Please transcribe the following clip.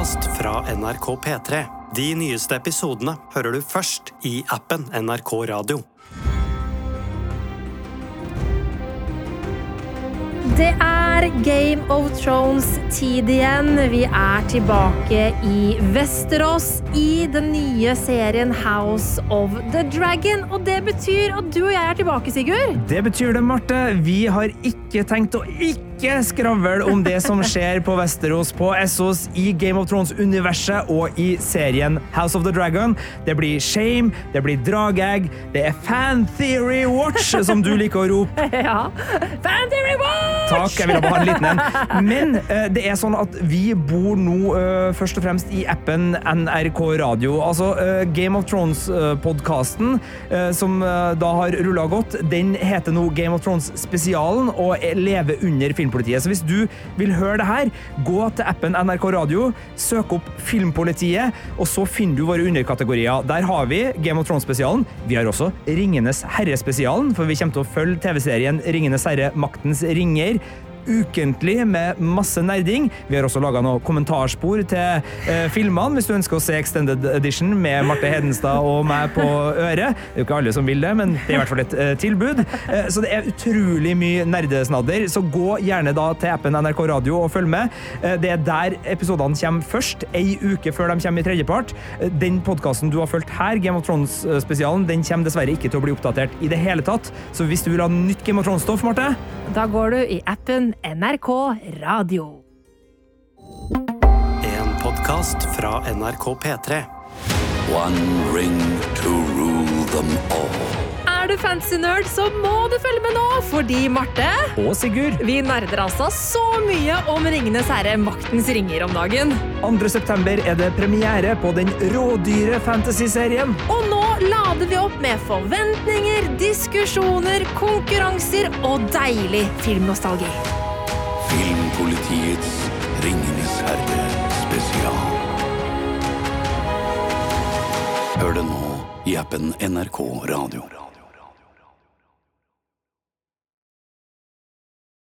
podkast fra NRK P3. De nyeste episodene hører du først i appen NRK Radio. Det er Game of Thrones-tid igjen. Vi er tilbake i Vesterås i den nye serien House of the Dragon. Og det betyr at du og jeg er tilbake, Sigurd. Det betyr det, Marte. Vi har ikke tenkt å ikke skravle om det som skjer på Vesterås, på Essos, i Game of Thrones-universet og i serien House of the Dragon. Det blir shame, det blir dragegg, det er fan theory watch, som du liker å rope. Ja. Fan Theory Watch! Takk, jeg ville bare ha en liten en. Men uh, det er sånn at vi bor nå uh, først og fremst i appen NRK Radio. Altså uh, Game of Thrones-podkasten, som da har rulla godt, den heter nå Game of Thrones-spesialen og er- lever under Filmpolitiet. Så hvis du vil høre det her, gå til appen NRK Radio, søk opp Filmpolitiet, og så finner du våre underkategorier. Der har vi Game of Thrones-spesialen. Vi har også Ringenes herre-spesialen, for vi kommer til å følge TV-serien Ringenes herre maktens ringer ukentlig med masse nerding. Vi har også laga noen kommentarspor til eh, filmene, hvis du ønsker å se Extended Edition med Marte Hedenstad og meg på øret. Det er jo ikke alle som vil det, men det er i hvert fall et eh, tilbud. Eh, så det er utrolig mye nerdesnadder, så gå gjerne da til appen NRK Radio og følg med. Eh, det er der episodene kommer først, ei uke før de kommer i tredjepart. Eh, Den podkasten du har fulgt her, Game of Thrones-spesialen, den kommer dessverre ikke til å bli oppdatert i det hele tatt. Så hvis du vil ha nytt Game of Thrones-stoff, Marte, Da går du i appen NRK Radio. En podkast fra NRK P3. One ring to rule them all. Er du fancy nerd, så må du følge med nå, fordi Marte og Sigurd Vi nerder altså så mye om Ringenes herre, maktens ringer om dagen. 2. september er det premiere på den rådyre fantasy-serien. Og nå lader vi opp med forventninger, diskusjoner, konkurranser og deilig filmnostalgi. Filmpolitiets Ringenes herre spesial. Hør det nå i appen NRK Radio.